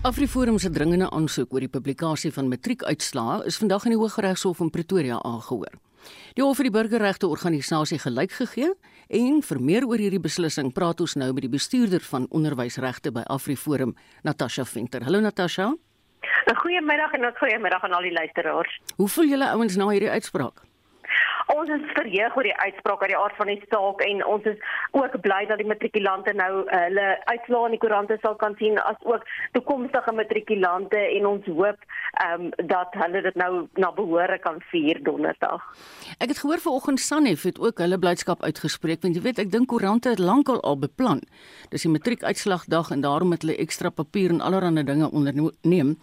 Afriforum se dringende aansoek oor die publikasie van matriekuitslae is vandag in die Hooggeregshof in Pretoria aangehoor. Die Hof het die burgerregte organisasie gelyk gegee en vir meer oor hierdie beslissing praat ons nou met die bestuurder van onderwysregte by Afriforum, Natasha Venter. Hallo Natasha. Goeiemiddag en goeiemiddag aan al die luisteraars. Hoe voel julle ouens na hierdie uitspraak? Ons is verheug oor die uitspraak uit die aard van die saak en ons is ook bly dat die matrikulante nou uh, hulle uitslae in die koerante sal kan sien as ook toekomstige matrikulante en ons hoop um, dat hulle dit nou na behore kan vier donderdag. Ek het gehoor vanoggend Sanef het ook hulle blydskap uitgespreek want jy weet ek dink koerante het lankal al beplan. Dis die matriekuitslagdag en daarom het hulle ekstra papier en allerlei dinge onderneem.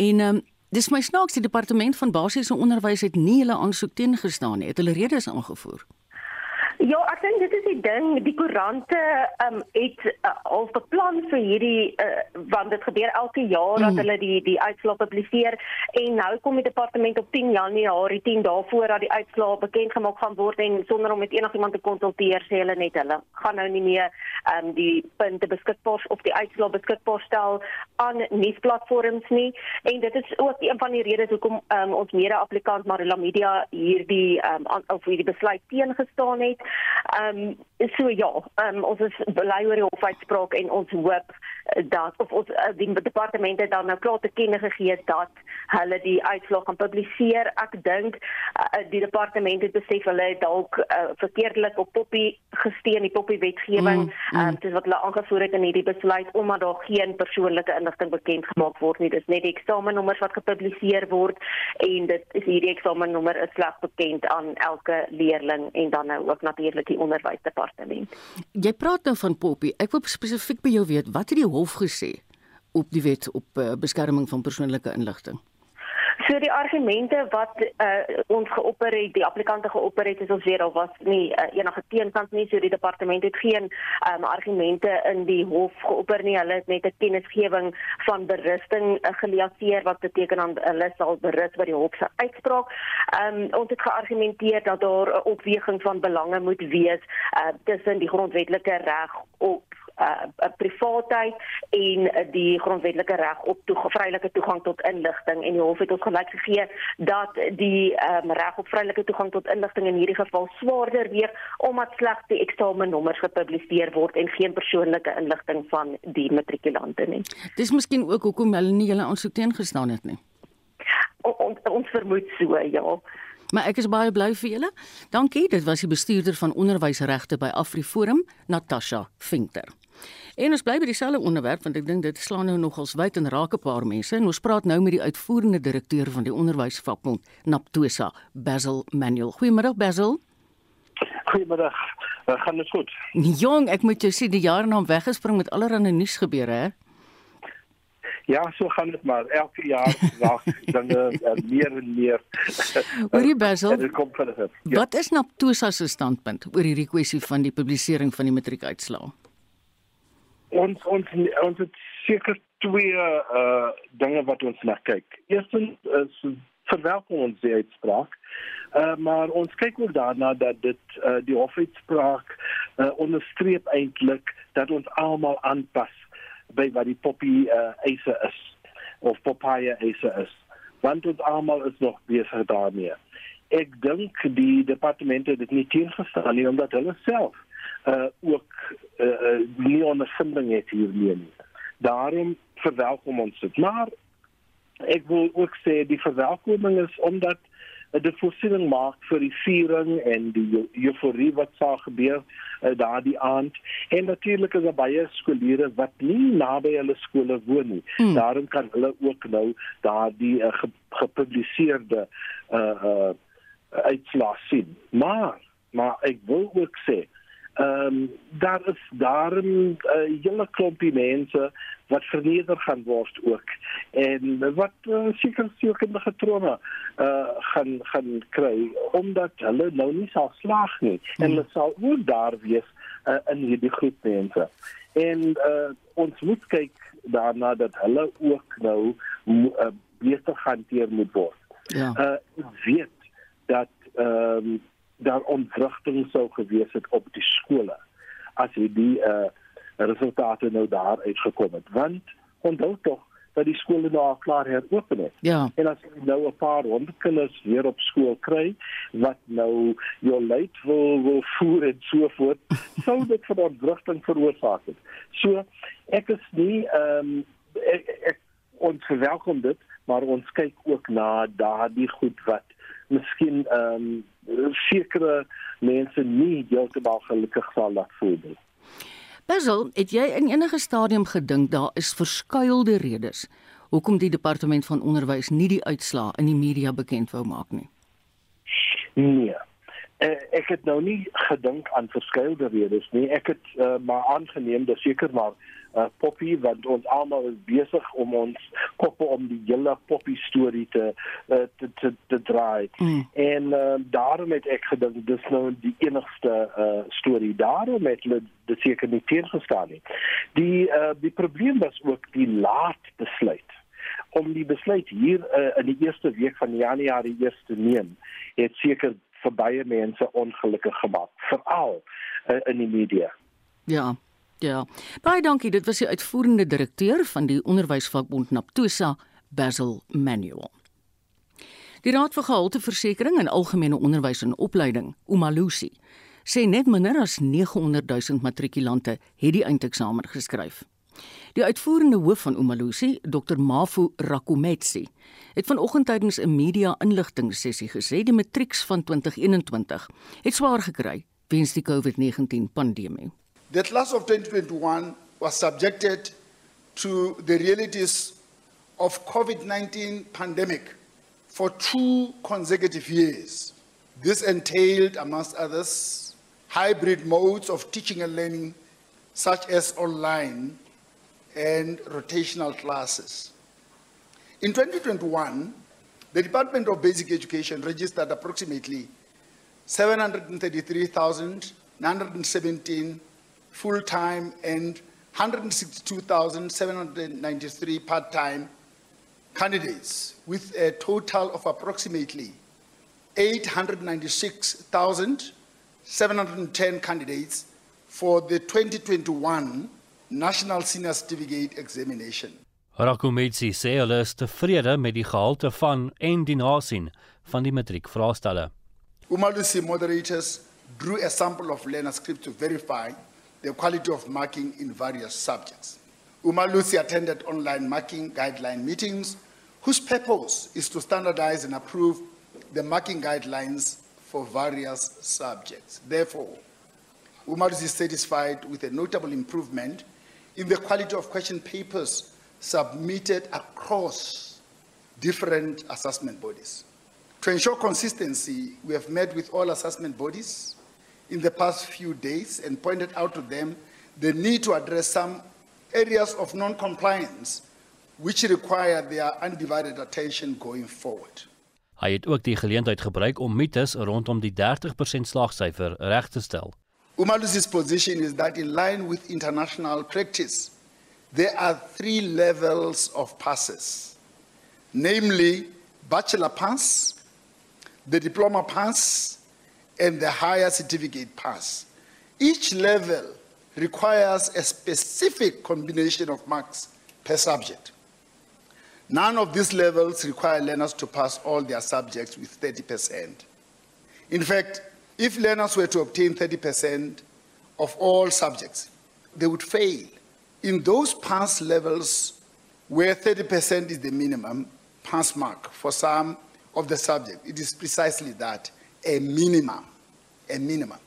En um, Dis my snaaks die departement van basiese onderwys het nie hulle aansoek teengestaan nie. Het hulle redes aangevoer? Ja, ek dink dit ding, die koerante um, het uh, al beplan vir hierdie uh, want dit gebeur elke jaar dat mm. hulle die die uitslae publiseer. En nou kom die departement op 10 Januarie 10 dae voor dat die uitslae bekend gemaak gaan word en sonder om met enigiemand te konsulteer sê hulle net hulle gaan nou nie meer um, die punte beskikbaar of die uitslae beskikbaar stel aan nuusplatforms nie. En dit is ook een van die redes hoekom um, ons mede-applikant Marula Media hierdie um, of hierdie besluit teengestaan het. Ehm um, so ja, um, ons is bly oor die hofuitspraak en ons hoop dat of ons uh, die departemente dan nou klaar te kenne gegee het dat hulle die uitslag gaan publiseer. Ek dink uh, die departement het besef hulle het dalk uh, verkeerdelik op Poppy gesteun, die Poppy wetgewing. Mm, mm. Um, dit wat hulle aangevoer het in hierdie besluit omdat daar geen persoonlike inligting bekend gemaak word nie. Dis net die eksamenommers wat gepubliseer word en dit is hierdie eksamennommer is slegs bekend aan elke leerling en dan nou ook natuurlik die onderwysdepartement. Jy praat nou van Poppy. Ek wil spesifiek by jou weet, wat het die hof gesê op die wet op uh, beskerming van persoonlike inligting? So die argumente wat uh, ons geopper het, die applikante geopper het, is ons weer al was nie uh, enige teenkant nie, so die departement het geen um, argumente in die hof geopper nie. Hulle het net 'n kennisgewing van berusting uh, geleaseer wat beteken dan hulle sal berus by die hof se uitspraak. Um, ons het geargumenteer dat daar 'n opweging van belange moet wees uh, tussen die grondwetlike reg op uh, privaatheid en die grondwetlike reg op toe vrylike toegang tot inligting en die hof het ons gelyk gegee dat die um, reg op vrylike toegang tot inligting in hierdie geval swaarder weeg omdat slegs die eksamenommers gepubliseer word en geen persoonlike inligting van die matrikulante nie. Dis miskien ook hoekom hulle nie hulle aansoek teengestaan het nie. O, ons ons vermoed so ja. Maar ek is baie bly vir julle. Dankie. Dit was die bestuurder van onderwysregte by Afriforum, Natasha Venter. En ons bly by dieselfde onderwerp want ek dink dit slaan nou nogals wyd en raak 'n paar mense. En ons praat nou met die uitvoerende direkteur van die onderwysvakbond, Naptosa, Basil Manuel. Goeiemôre Basil. Goeiemôre. Uh, gaan dit goed? Jong, ek moet jou sê die jare na weggespring met allerlei nuus gebeure, hè? Ja, so gaan dit maar. Elke jaar raak dinge uh, meer en meer. Hoorie Basil. Ja. Wat is Naptosa se standpunt oor hierdie kwessie van die publisering van die matriekuitslae? Ons ons ons het seker twee uh dinge wat ons na kyk. Eerstens is verwelkom ons die uitspraak. Uh maar ons kyk ook daarna dat dit uh die hofuitspraak uh onderstreep eintlik dat ons almal aanpas by wat die poppy uh eise is of papaya eise is. Want ons almal is nog besig daarmee. Ek dink die departement het dit nie teengestaan nie omdat hulle self uh ook uh, uh nie ondervinding het hiermee nie. Daarom verwelkom ons dit. Maar ek wil ook sê die verwelkoming is omdat dit voorsiening maak vir die viering en die euforie wat sal gebeur uh, daardie aand. En natuurlik is daar baie skoolleerders wat nie naby hulle skole woon nie. Hmm. Daarom kan hulle ook nou daardie uh, gepubliseerde uh uh uitslae sien. Maar maar ek wil ook sê Ehm um, daar is daar 'n uh, hele klompie mense wat verneder gaan word ook en wat uh, seker seker trome uh gaan gaan kry omdat hulle nou nie sal slaag nie hmm. en hulle sal ook daar wees uh, in hierdie groep mense. En uh ons moet kyk daarna dat hulle ook nou uh, beter gehanteer moet word. Ja. Uh weet dat ehm um, daar ontwrigting sou gewees het op die skole as hierdie uh resultate nou daar uitgekom het want onthou tog dat die skole nou al klaar heropen het. Ja. En as jy nou 'n paar honderd kinders weer op skool kry wat nou jou leid wil wil voer en so voort, sou dit vir ontwrigting veroorsaak het. So ek is nie ehm um, ek, ek ons verwelkom dit, maar ons kyk ook na daardie goed wat miskien ehm um, sekere mense nie heeltemal gelukkig sal laat voel nie. Basil, het jy in enige stadium gedink daar is verskuilde redes hoekom die departement van onderwys nie die uitslae in die media bekend wou maak nie? Nee. Uh, ek het nou nie gedink aan verskeie redes nie. Ek het uh, maar aangeneem dat seker maar uh, Poppy want ons almal is besig om ons koppe om die hele Poppy storie te uh, te te, te draai. Mm. En uh, daarom het ek gedink dis nou die enigste uh, storie daarom het hulle dit seker nie teëgestaan nie. Die uh, die probleem was ook die laat besluit om die besluit hier uh, in die eerste week van Januarie eers te neem. Het seker vir baie mense ongelukkig gemaak, veral uh, in die media. Ja. Ja. Baie dankie. Dit was die uitvoerende direkteur van die onderwysvakbond Naptosa, Basil Manuel. Die Raad vir Gehalteversekering en Algemene Onderwys en Opleiding, Umalusi, sê net minder as 900 000 matrikulante het die eindeksamen geskryf. Die uitvoerende hoof van Umalusi, Dr Mafu Rakometsi, het vanoggend tydens 'n media-inligtingsessie gesê die matrieks van 2021 het swaar gekry weens die COVID-19 pandemie. The class of 2021 was subjected to the realities of COVID-19 pandemic for two consecutive years. This entailed, amongst others, hybrid modes of teaching and learning, such as online and rotational classes. In 2021, the Department of Basic Education registered approximately 733,917 full-time and 162,793 part-time candidates with a total of approximately 896,710 candidates for the 2021 National Senior Certificate Examination. Rakumetsi sê hulle is tevrede met die gehalte van en die nasien van die matriekvraestelle. Umalusi moderators drew a sample of learner script to verify the quality of marking in various subjects. Umalusi attended online marking guideline meetings whose purpose is to standardize and approve the marking guidelines for various subjects. Therefore, Umalusi is satisfied with a notable improvement in the quality of question papers submitted across different assessment bodies. To ensure consistency, we have met with all assessment bodies in the past few days and pointed out to them the need to address some areas of non-compliance which require their undivided attention going forward. Hy het ook die geleentheid gebruik om mites rondom die 30% slaagsyfer reg te stel. Umalusi's position is that in line with international practice, there are three levels of passes, namely bachelor pass, the diploma pass, and the higher certificate pass. Each level requires a specific combination of marks per subject. None of these levels require learners to pass all their subjects with 30%. In fact, if learners were to obtain 30% of all subjects, they would fail. In those pass levels where 30% is the minimum pass mark for some of the subject, it is precisely that, a minimum, a minimum.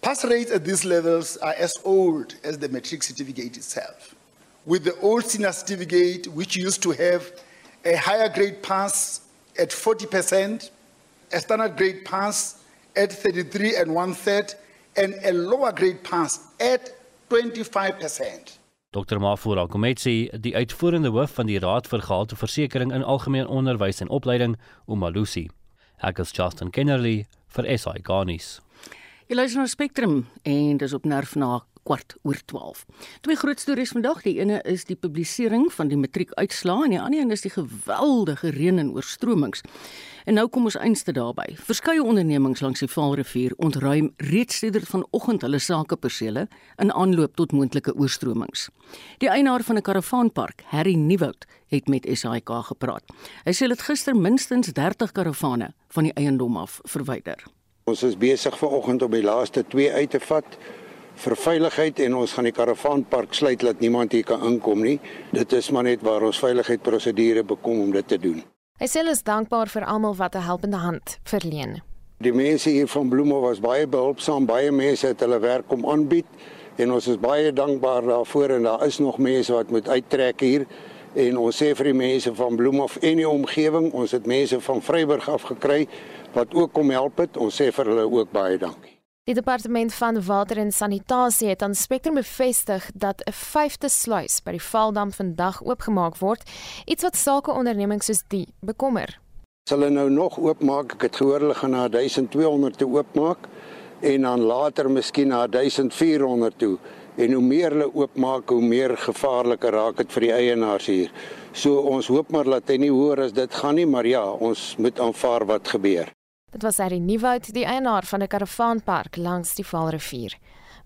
Pass rates at these levels are as old as the matric certificate itself. With the old senior certificate, which used to have a higher grade pass at 40%, a standard grade pass at 33 and one third, and a lower grade pass at 25%. Dr. Mafura Kometsi, die uitvoerende hoof van die Raad vir Gehalteversekering in Algemeen Onderwys en Opleiding, Umalusi. Ek is Justin Kennerly vir SI Garnis. Jy luister na Spectrum en dis op Nerf na kwart oor 12. Twee groot stories vandag. Die ene is die publisering van die matriekuitslae en die ander een is die geweldige reën en oorstromings. En nou kom ons einste daarby. Verskeie ondernemings langs die Vaalrivier ontruim reeds sedert vanoggend hulle sakepersele in aanloop tot moontlike oorstromings. Die eienaar van 'n karavaanpark, Harry Nieuwoud, het met SAK gepraat. Hy sê dit gister minstens 30 karavane van die eiendom af verwyder. Ons is besig vanoggend om die laaste 2 uit te vat vir veiligheid en ons gaan die karavaanpark sluit dat niemand hier kan inkom nie. Dit is maar net waar ons veiligheidsprosedure bekom om dit te doen. Hy sê hulle is dankbaar vir almal wat 'n helpende hand verleen. Die mense hier van Bloemhof was baie behulpsaam, baie mense het hulle werk kom aanbied en ons is baie dankbaar daarvoor en daar is nog mense wat moet uittrek hier en ons sê vir die mense van Bloemhof en die omgewing, ons het mense van Vryburg af gekry wat ook kom help het. Ons sê vir hulle ook baie dankie. Die departement van water en sanitasie het aan Spectrum bevestig dat 'n vyfde sluis by die Valdam vandag oopgemaak word, iets wat sakeondernemings soos die bekommer. Hulle nou nog oopmaak, ek het gehoor hulle gaan na 1200 toe oopmaak en dan later miskien na 1400 toe. En hoe meer hulle oopmaak, hoe meer gevaarliker raak dit vir die eienaars hier. So ons hoop maar dat hy nie hoor as dit gaan nie, maar ja, ons moet aanvaar wat gebeur. Dit was Harry Nieuwoud, die eienaar van 'n karavaanpark langs die Vaalrivier.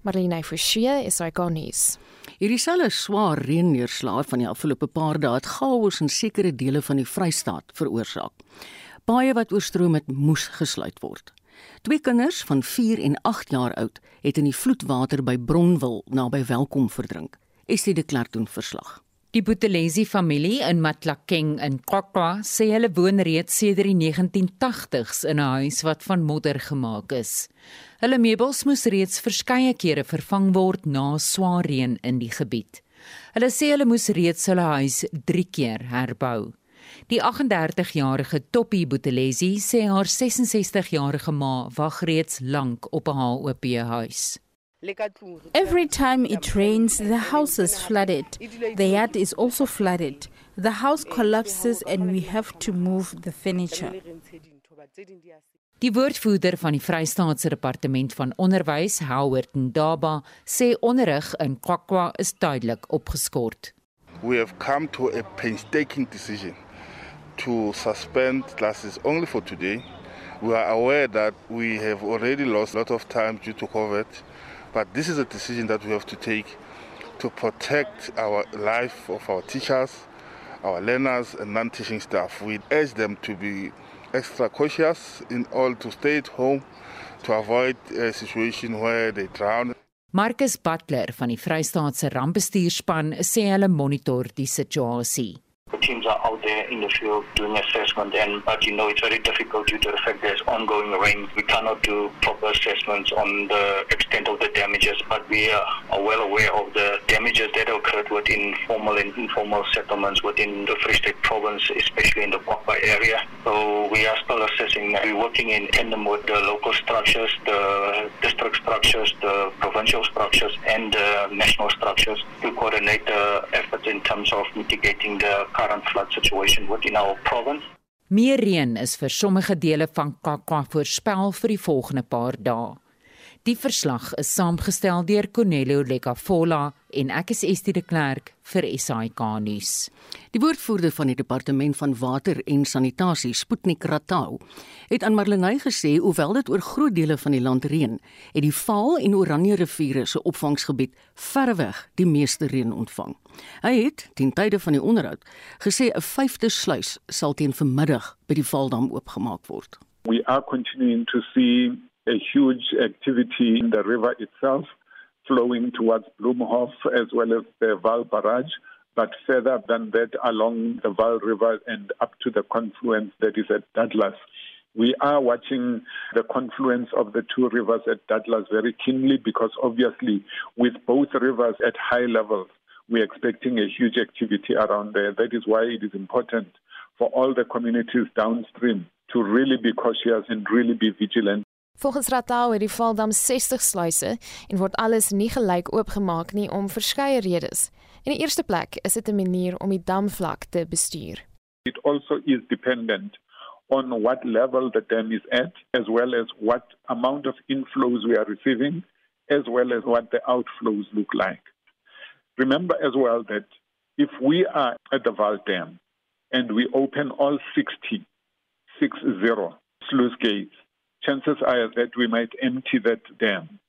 Marlene Forsie is hy konnies. Hierdie selfe swaar reënneerslae van die afgelope paar dae het chaos in sekere dele van die Vrystaat veroorsaak. Baie wat oorstroom het, moes gesluit word. Twee kinders van 4 en 8 jaar oud het in die vloedwater by Bronwil naby Welkom verdrink. Estie de Klerk doen verslag. Die Buthelezi familie in Matlakeng in Kwakwa sê hulle woon reeds sedert die 1980s in 'n huis wat van modder gemaak is. Hulle meubels moes reeds verskeie kere vervang word na swaar reën in die gebied. Hulle sê hulle moes reeds hulle huis 3 keer herbou. Die 38-jarige Toppie Buthelezi sê haar 66-jarige ma wag reeds lank op 'n HOP huis. Every time it rains, the house is flooded. The yard is also flooded. The house collapses and we have to move the furniture. Die woordvoerder van die Vrystaatse Departement van Onderwys, Howard Ndaba, sê onderrig in Kwakwa is tydelik opgeskort. We have come to a painstaking decision to suspend classes only for today. We are aware that we have already lost a lot of time due to COVID. But this is a decision that we have to take to protect our life of our teachers, our learners, and non teaching staff. We urge them to be extra cautious in order to stay at home to avoid a situation where they drown. Marcus Butler van die Vrystaatse rampbestuurspan sê hulle monitor die situasie. The teams are out there in the field doing assessment, and but you know it's very difficult due to the fact there's ongoing rain. We cannot do proper assessments on the extent of the damages, but we are, are well aware of the damages that occurred within formal and informal settlements within the Free State province, especially in the Kwakwa area. So we are still assessing. We're working in tandem with the local structures, the district structures, the provincial structures, and the national structures to coordinate the efforts in terms of mitigating the current flood situation within our province. Meer reën is vir sommige dele van Kakwa voorspel vir die volgende paar dae. Die verslag is saamgestel deur Cornelio Lecafola en ek is Estie de Klerk vir SAK nuus. Die woordvoerder van die departement van water en sanitasie, Sputnik Ratau, het aan Marlenae gesê hoewel dit oor groot dele van die land reën, het die Vaal en Oranje riviere se opvangsgebied verreweg die meeste reën ontvang. Hy het ten tye van die onderhoud gesê 'n vyfde sluis sal teen vanmiddag by die Vaaldam oopgemaak word. We are continuing to see a huge activity in the river itself, flowing towards Bloemhof as well as the Val Barrage. But further than that, along the Val River and up to the confluence that is at Douglas. We are watching the confluence of the two rivers at Douglas very keenly because obviously, with both rivers at high levels, we're expecting a huge activity around there. That is why it is important for all the communities downstream to really be cautious and really be vigilant. Volgens Ratau het die Valdam 60 sluise en word alles nie gelyk oopgemaak nie om verskeie redes. In die eerste plek is dit 'n manier om die damvlak te bestuur. It also is dependent on what level the dam is at as well as what amount of inflows we are receiving as well as what the outflows look like. Remember as well that if we are at the Val Dam and we open all 60, 60 sluice gates, chances are that we might empty that dam.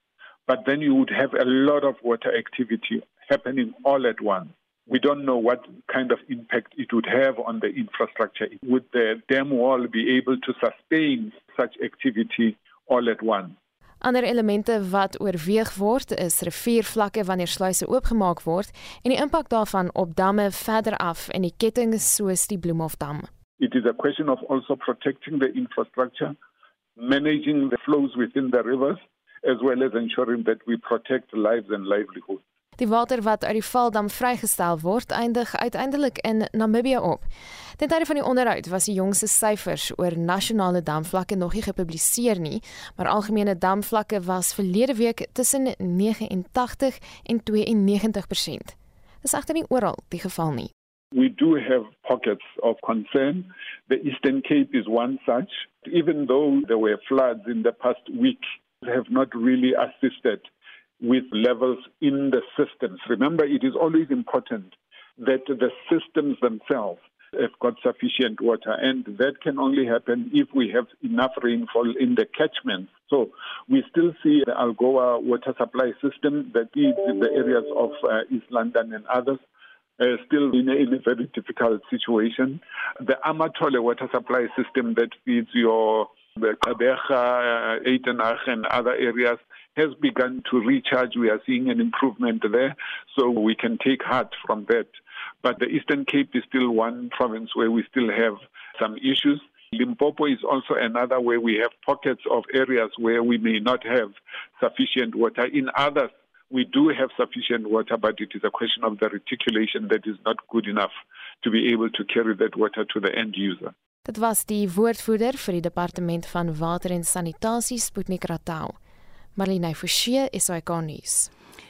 But then you would have a lot of water activity happening all at once. We don't know what kind of impact it would have on the infrastructure. Would the dam wall be able to sustain such activity all at once? Ander elemente wat oorweeg word is riviervlakke wanneer sluise oopgemaak word en die impak daarvan op damme verder af in die ketting soos die Bloemhofdam. It is a question of also protecting the infrastructure, managing the flows within the rivers as well as ensuring that we protect lives and livelihoods. Die water wat uit die Valdam vrygestel word, eindig uiteindelik in Namibië op. Ten tye van die onderhoud was die jongste syfers oor nasionale damvlakke nog nie gepubliseer nie, maar algemene damvlakke was verlede week tussen 89 en 92%. Dis egter nie oral die geval nie. We do have pockets of concern. The Eastern Cape is one such. Even though there were floods in the past week, they have not really assisted with levels in the systems. Remember, it is always important that the systems themselves have got sufficient water, and that can only happen if we have enough rainfall in the catchments. So we still see the Algoa water supply system that feeds in the areas of uh, East London and others. Uh, still in a, in a very difficult situation. The Amatole water supply system that feeds your the Kabeja, uh, Eitenach and other areas has begun to recharge. We are seeing an improvement there, so we can take heart from that. But the Eastern Cape is still one province where we still have some issues. Limpopo is also another where we have pockets of areas where we may not have sufficient water. In others, we do have sufficient water, but it is a question of the reticulation that is not good enough to be able to carry that water to the end user. Dit was die woordvoerder vir die departement van water en sanitasie Sputnik Ratau. Marlene Forsie SAK nuus.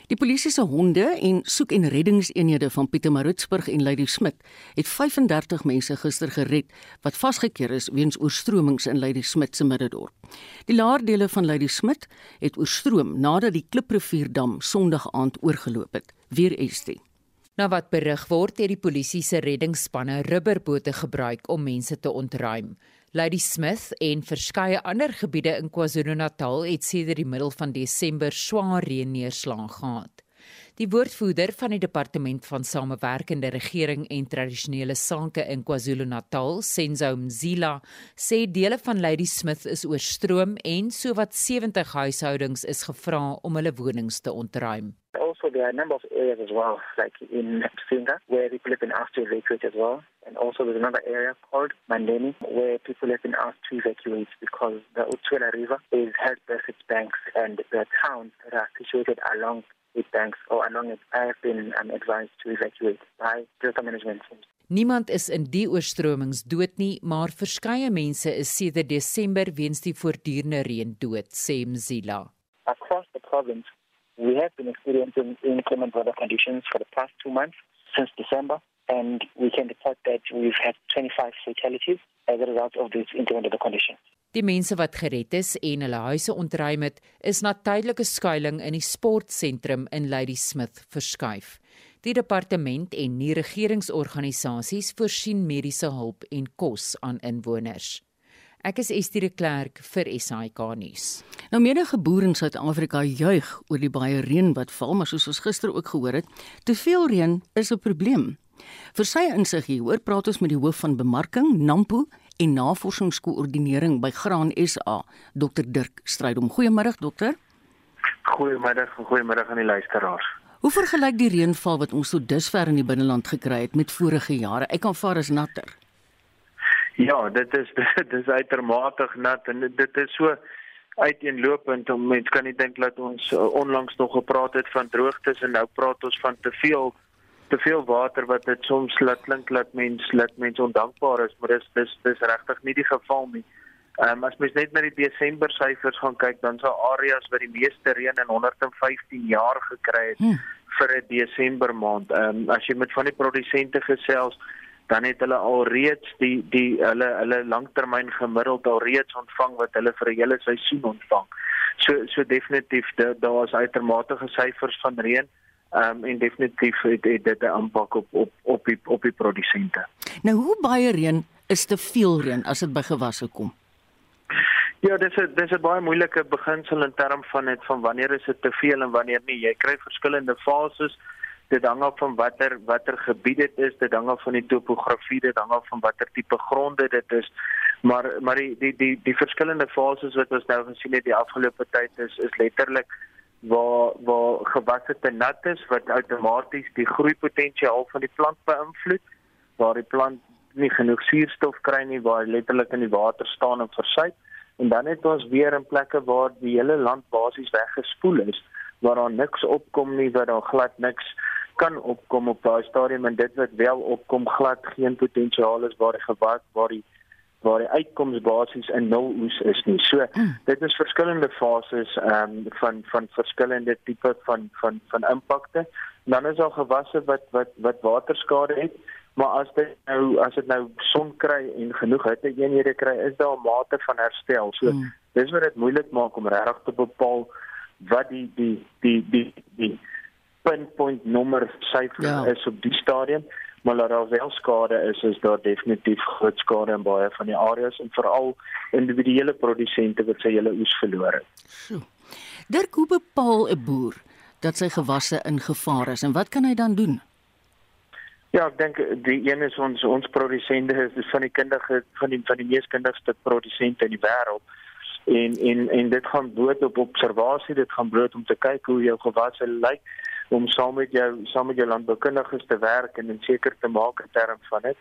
Die polisie se honde en soek- en reddingseenhede van Pietermaritzburg en Ladysmith het 35 mense gister gered wat vasgekeer is weens oorstromings in Ladysmith se middedorp. Die laardele van Ladysmith het oorstroom nadat die Kliprivierdam Sondag aand oorgeloop het. Weer Estie. Na wat berig word, het die polisie se reddingsspanne rubberbote gebruik om mense te ontruim. Lady Smith en verskeie ander gebiede in KwaZulu-Natal het sedert die middel van Desember swaar reën neerslag gehad. Die woordvoerder van die departement van samewerkende regering en tradisionele sake in KwaZulu-Natal, Senzo Mzila, sê dele van Lady Smith is oorstroom en sowat 70 huishoudings is gevra om hulle wonings te ontruim. Also, there are a number of areas as well, like in Singa, where people have been asked to evacuate as well. And also, there's another area called Mandeni, where people have been asked to evacuate because the Utsuela River is has burst its banks, and the towns that are situated along its banks or along it have been um, advised to evacuate by Delta Management Teams. Niemand is in die oorstromings dood nie, maar verskeie mense is sedert Desember weens die voortdurende reën dood, sê Mzila. Across the province, we have been experiencing inclement weather conditions for the past two months since December, and we can report that we've had 25 fatalities as a result of these inclement weather conditions. Die mense wat gered is en hulle huise ontruim het, is na tydelike skuilings in die sportsentrum in Ladysmith verskuif. Die departement en nie regeringsorganisasies voorsien mediese hulp en kos aan inwoners. Ek is Estie de Klerk vir SAK nuus. Nou menige boere in Suid-Afrika juig oor die baie reën wat val, maar soos ons gister ook gehoor het, te veel reën is 'n probleem. Vir sy insig hieroor praat ons met die hoof van bemarking, Nampo en navorsingskoördinering by Graan SA, Dr Dirk Strydom. Goeiemôre dokter. Goeiemôre, goeiemôre aan die luisteraars. Hoe vergelyk die reënval wat ons tot dusver in die binneland gekry het met vorige jare? Ek kan vaar as natter. Ja, dit is dit is uitermate nat en dit is so uiteenlopend. Mense kan nie dink dat ons uh, onlangs nog gepraat het van droogtes en nou praat ons van te veel te veel water wat dit soms laat klink dat mens laat mense ondankbaar is, maar dis dis dis regtig nie die geval nie. Ehm um, as mens net na die Desember syfers gaan kyk, dan sou areas wat die meeste reën in 115 jaar gekry het hmm. vir 'n Desember maand. Ehm um, as jy met van die produsente gesels, dan het hulle alreeds die die hulle hulle langtermyn gemiddeld alreeds ontvang wat hulle vir 'n hele seisoen ontvang. So so definitief daar is uitermate syfers van reën um, en definitief het, het dit 'n impak op op op die op die produsente. Nou hoe baie reën is te veel reën as dit by gewasse kom? Ja, dis 'n dis 'n baie moeilike beginsel in term van net van wanneer is dit te veel en wanneer nie. Jy kry verskillende fases. Dit hang af van watter watter gebied dit is, dit hang af van die topografie, dit hang af van watter tipe gronde dit is. Maar maar die die die die verskillende fases wat ons nou gesien het die afgelope tyd is is letterlik waar waar gewasse te nat is wat outomaties die groeipotensiaal van die plant beïnvloed waar die plant nie genoeg suurstof kry nie waar hy letterlik in die water staan en versuip en dan het ons weer in plekke waar die hele land basies weggespoel is waar daar niks opkom nie waar daar glad niks kan opkom op daai stadium. En dit wat wel opkom glad geen potensiaal is waar die gewas waar die waar die uitkoms basies in nul oes is nie. So mm. dit is verskillende fases ehm um, van van verskillende tipe van van van impakte. Dan is daar gewasse wat wat wat waterskade het, maar as dit nou as dit nou son kry en genoeg hitte eenhede kry, is daar 'n mate van herstel. So mm. dis wat dit moeilik maak om regtig te bepaal wat die die die die die pinpoint nommer syfer ja. is op die stadium maar dat daar wel skade is is daar definitief groot skade in baie van die areas en veral individuele produsente wat sy hele oes verloor het. So. Dirk, hoe bepaal 'n boer dat sy gewasse in gevaar is en wat kan hy dan doen? Ja, ek dink die een is ons ons produsente is van die kundige van die van die mees kundigste produsente in die wêreld en en en dit gaan bloot op observasie, dit gaan bloot om te kyk hoe jou gewasse lyk om saam met jou saam met jou landboukundiges te werk en en seker te maak in terme van dit.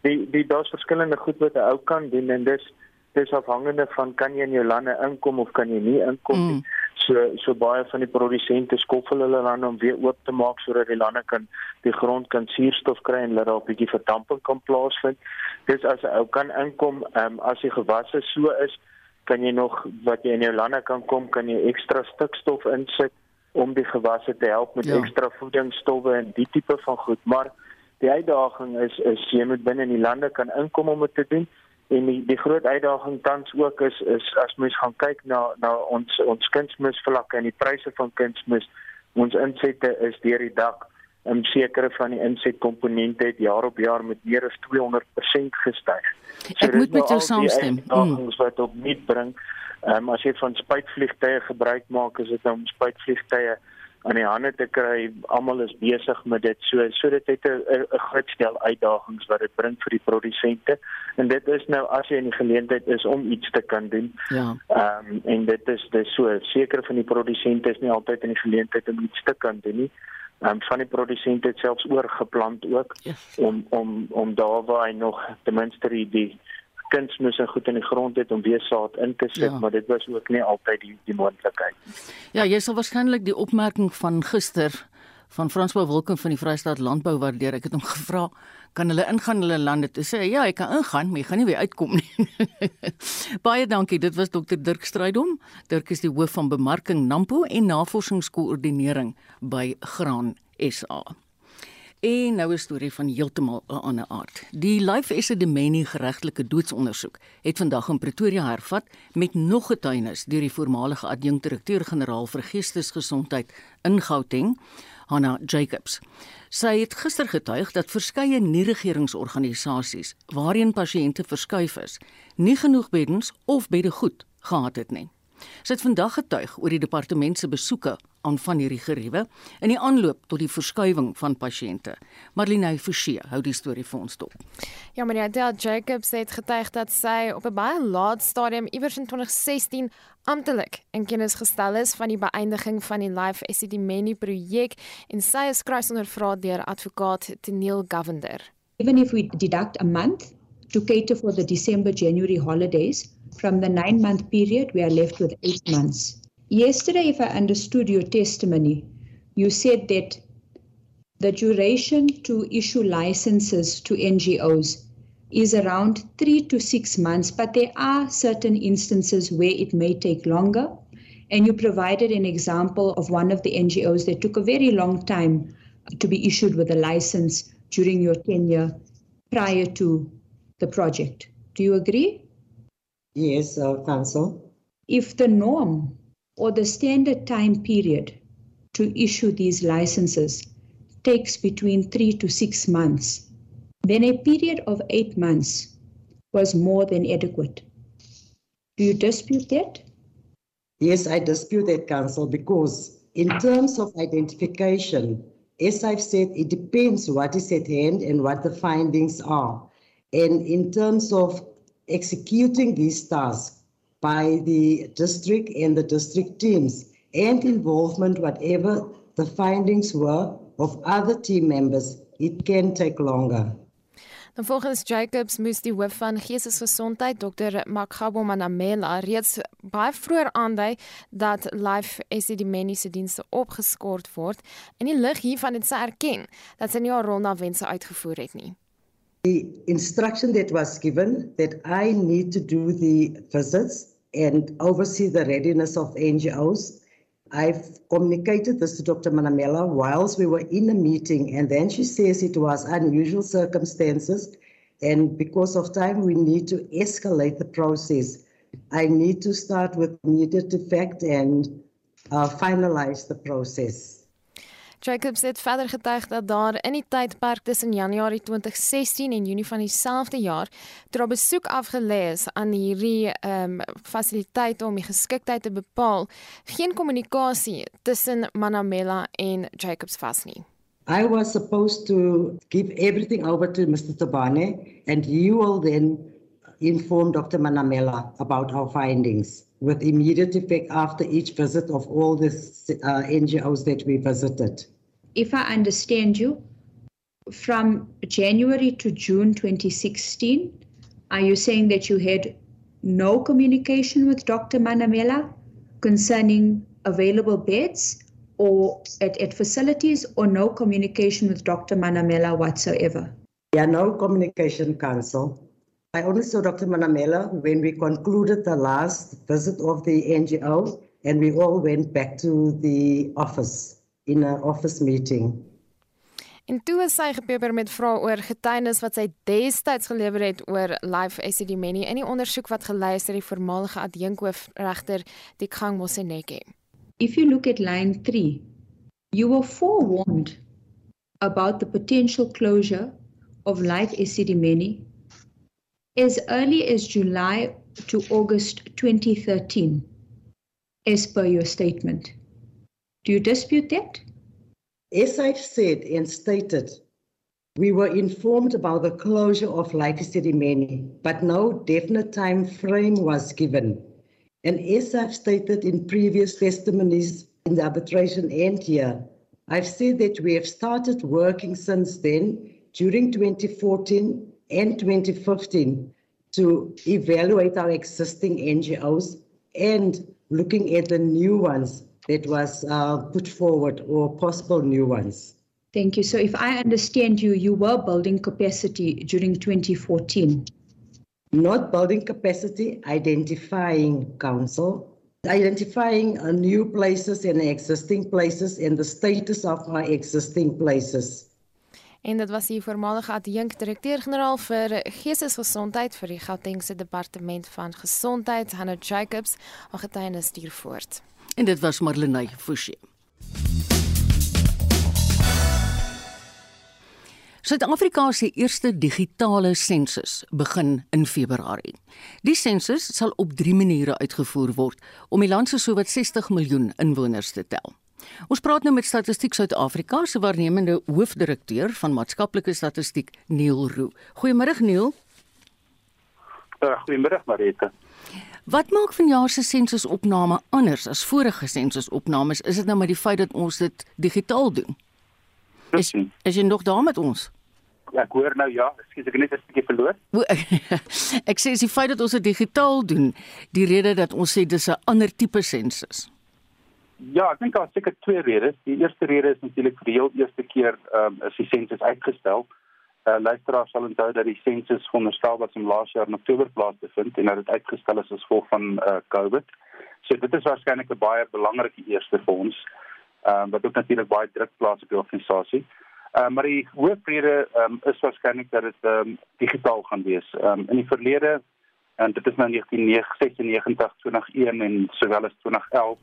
Die die daar's verskillende goed wat 'n ou kan doen en dis dis afhangende van kan jy in jou lande inkom of kan jy nie inkom nie. Mm. So so baie van die produsente skoffel hulle lande om weer oop te maak sodat die lande kan die grond kan suurstof kry en laat daar 'n bietjie verdamping kan plaasvind. Dis as 'n ou kan inkom, ehm um, as die gewasse so is, kan jy nog wat jy in jou lande kan kom, kan jy ekstra stikstof insit om die gewasse te help met ja. ekstra voedingsstowwe en die tipe van goed, maar die uitdaging is is jy moet binne in die lande kan inkom om dit te doen en die die groot uitdaging tans ook is is as mens gaan kyk na na ons ons kunsmisvlakke en die pryse van kunsmis ons insette is deur die dak en sekere van die insetkomponente het jaar op jaar met meer as 200% gestyg. So Ek moet met jou saamstem. Ons mm. wat op nie bring Ehm um, as jy van spuitvliegtye gebruik maak, is dit nou om spuitvliegtye aan die hande te kry. Almal is besig met dit. So so dit het 'n 'n groot stel uitdagings wat dit bring vir die produsente. En dit is nou as jy in die geleentheid is om iets te kan doen. Ja. Ehm um, en dit is dis so seker van die produsente is nie altyd in die geleentheid om iets te kan doen nie. Um, van die produsente het selfs oorgeplant ook yes. om om om daar waar hy nog ten minste die, die kunsmis en goed in die grond het om weer saad in te sit, ja. maar dit was ook nie altyd die die moontlikheid. Ja, jy sal waarskynlik die opmerking van gister van Franswa Wilken van die Vrystaat Landbou waardeer. Ek het hom gevra, kan hulle ingaan hulle lande toe sê ja, jy kan ingaan, maar jy gaan nie weer uitkom nie. Baie dankie. Dit was Dr Dirk Strydom. Dirk is die hoof van bemarking Nampo en navorsingskoördinering by Graan SA. En nou 'n storie van heeltemal 'n ander aard. Die Life Esidimeni geregtelike doodsondersoek het vandag in Pretoria hervat met nog getuienis deur die voormalige adjunkdirekteur-generaal vir geestesgesondheid in Gauteng, Hanna Jacobs. Sy het gister getuig dat verskeie nie-regeringsorganisasies waarheen pasiënte verskuif is, nie genoeg beddens of bedde goed gehad het nie. Sy het vandag getuig oor die departement se besoeke aan van hierdie geriewe in die aanloop tot die verskuiwing van pasiënte. Marlene Forsie hou die storie vir ons dop. Ja, meneer Del Jacobs het getuig dat sy op 'n baie laat stadium iewers in 2016 amptelik in kennis gestel is van die beëindiging van die Life Esidimeni projek en sy is kruis ondervra deur advokaat Teniel Govender. Even if we deduct a month to cater for the December January holidays from the 9 month period we are left with 8 months Yesterday, if I understood your testimony, you said that the duration to issue licenses to NGOs is around three to six months, but there are certain instances where it may take longer. And you provided an example of one of the NGOs that took a very long time to be issued with a license during your tenure prior to the project. Do you agree? Yes, uh, Council. If the norm or the standard time period to issue these licenses takes between three to six months, then a period of eight months was more than adequate. Do you dispute that? Yes, I dispute that, Council, because in terms of identification, as I've said, it depends what is at hand and what the findings are. And in terms of executing these tasks by the district and the district teams and involvement, whatever the findings were of other team members, it can take longer. Dan volgens Jacobs moes die hoof van geestesgesondheid Dr. Makgabo Manamela reeds baie vroeër aandui dat Life SD mediese dienste opgeskort word en die lig hiervan het sy erken dat sy nie haar rol na wense uitgevoer het nie. The instruction that was given that I need to do the visits and oversee the readiness of NGOs I've communicated this to Dr. Manamela whilst we were in a meeting, and then she says it was unusual circumstances, and because of time, we need to escalate the process. I need to start with immediate effect and uh, finalize the process. Jacobs het verder getuig dat daar in die tydperk tussen Januarie 2016 en Junie van dieselfde jaar toe 'n besoek afgelê is aan hierdie ehm um, fasiliteit om die geskiktheid te bepaal, geen kommunikasie tussen Manamela en Jacobs was nie. I was supposed to give everything over to Mr. Tabane and he will then inform Dr. Manamela about our findings with immediate effect after each visit of all the uh, NGOs that we visited. if I understand you, from January to June 2016, are you saying that you had no communication with Dr. Manamela concerning available beds or at, at facilities or no communication with Dr. Manamela whatsoever? Yeah, no communication, Council. I only saw Dr. Manamela when we concluded the last visit of the NGO and we all went back to the office. in 'n office meeting. En toe is sy gepeper met vrae oor getuienis wat sy destyds gelewer het oor Life ACD Many in die ondersoek wat gelei is deur die voormalige adjunkhoofregter Dikgang Moseneke. If you look at line 3, you were forewarned about the potential closure of Life ACD Many as early as July to August 2013 as per your statement. Do you dispute that? As I've said and stated, we were informed about the closure of Life City Many, but no definite time frame was given. And as I've stated in previous testimonies in the arbitration and here, I've said that we have started working since then, during 2014 and 2015, to evaluate our existing NGOs and looking at the new ones that was uh, put forward or possible new ones. Thank you. So, if I understand you, you were building capacity during 2014. Not building capacity, identifying council, identifying uh, new places and existing places and the status of our existing places. En dit was die voormalige adjunk-direkteur-generaal vir geestesgesondheid vir die Gautengse Departement van Gesondheid, Hannah Jacobs, al getuienis stuur voort. En dit was Marlenae Forsie. Suid-Afrika se eerste digitale sensus begin in Februarie. Die sensus sal op 3 maniere uitgevoer word om die land se sowat 60 miljoen inwoners te tel. Ons praat nou met Statistiek Suid-Afrika se waarnemende hoofdirekteur van maatskaplike statistiek, Neil Roo. Goeiemôre Neil. Uh, Goeiemôre Marita. Wat maak vanjaar se sensusopname anders as vorige sensusopnames? Is dit nou maar die feit dat ons dit digitaal doen? Is, is jy nog daar met ons? Ja, ek hoor nou ja, ekskuus ek het net 'n bietjie verloor. ek sê is die feit dat ons dit digitaal doen, die rede dat ons sê dis 'n ander tipe sensus. Ja, ek dink daar seker twee redes. Die eerste rede is natuurlik vir die heel eerste keer ehm um, is die sensus uitgestel uh, luisteraars sal onthou dat die sensus veronderstel was om laas jaar in Oktober plaas te vind en dat dit uitgestel is as gevolg van uh, COVID. So dit is waarskynlik 'n baie belangrike eerste vir ons. Ehm uh, wat ook natuurlik baie druk plaas op die organisasie. Uh, maar die hoofrede um, is waarskynlik dat dit um, digitaal gaan wees. Um, in die verlede en dit is nou 1996 2001 en sowel as 2011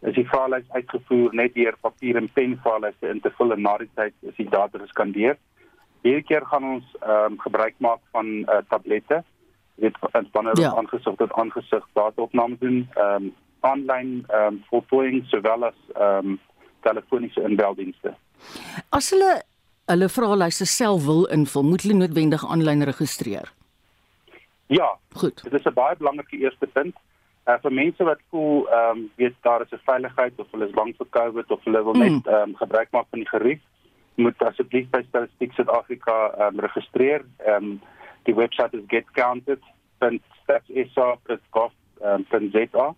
is die vraelys uitgevoer net deur papier en pen vraelyste in te vul en na die tyd is die data geskandeer. Hierdie keer gaan ons ehm um, gebruik maak van uh, tablette. Dit wanneer ja. ons aangesig tot aangesig dataopname doen, ehm um, aanlyn ehm um, voltooiing sowel as ehm um, telefoniese inbeldienste. As hulle hulle vraelyste self wil invul, moet hulle noodwendig aanlyn registreer. Ja, goed. Dit is 'n baie belangrike eerste punt. Uh, vir mense wat voel ehm um, weet daar is 'n veiligheid of hulle is bang vir COVID of hulle wil mm. net ehm um, gebruik maak van die gerief, moet asseblief by Statistiek Suid-Afrika ehm um, registreer. Ehm um, die webwerf is getcounted.statsa.gov.za.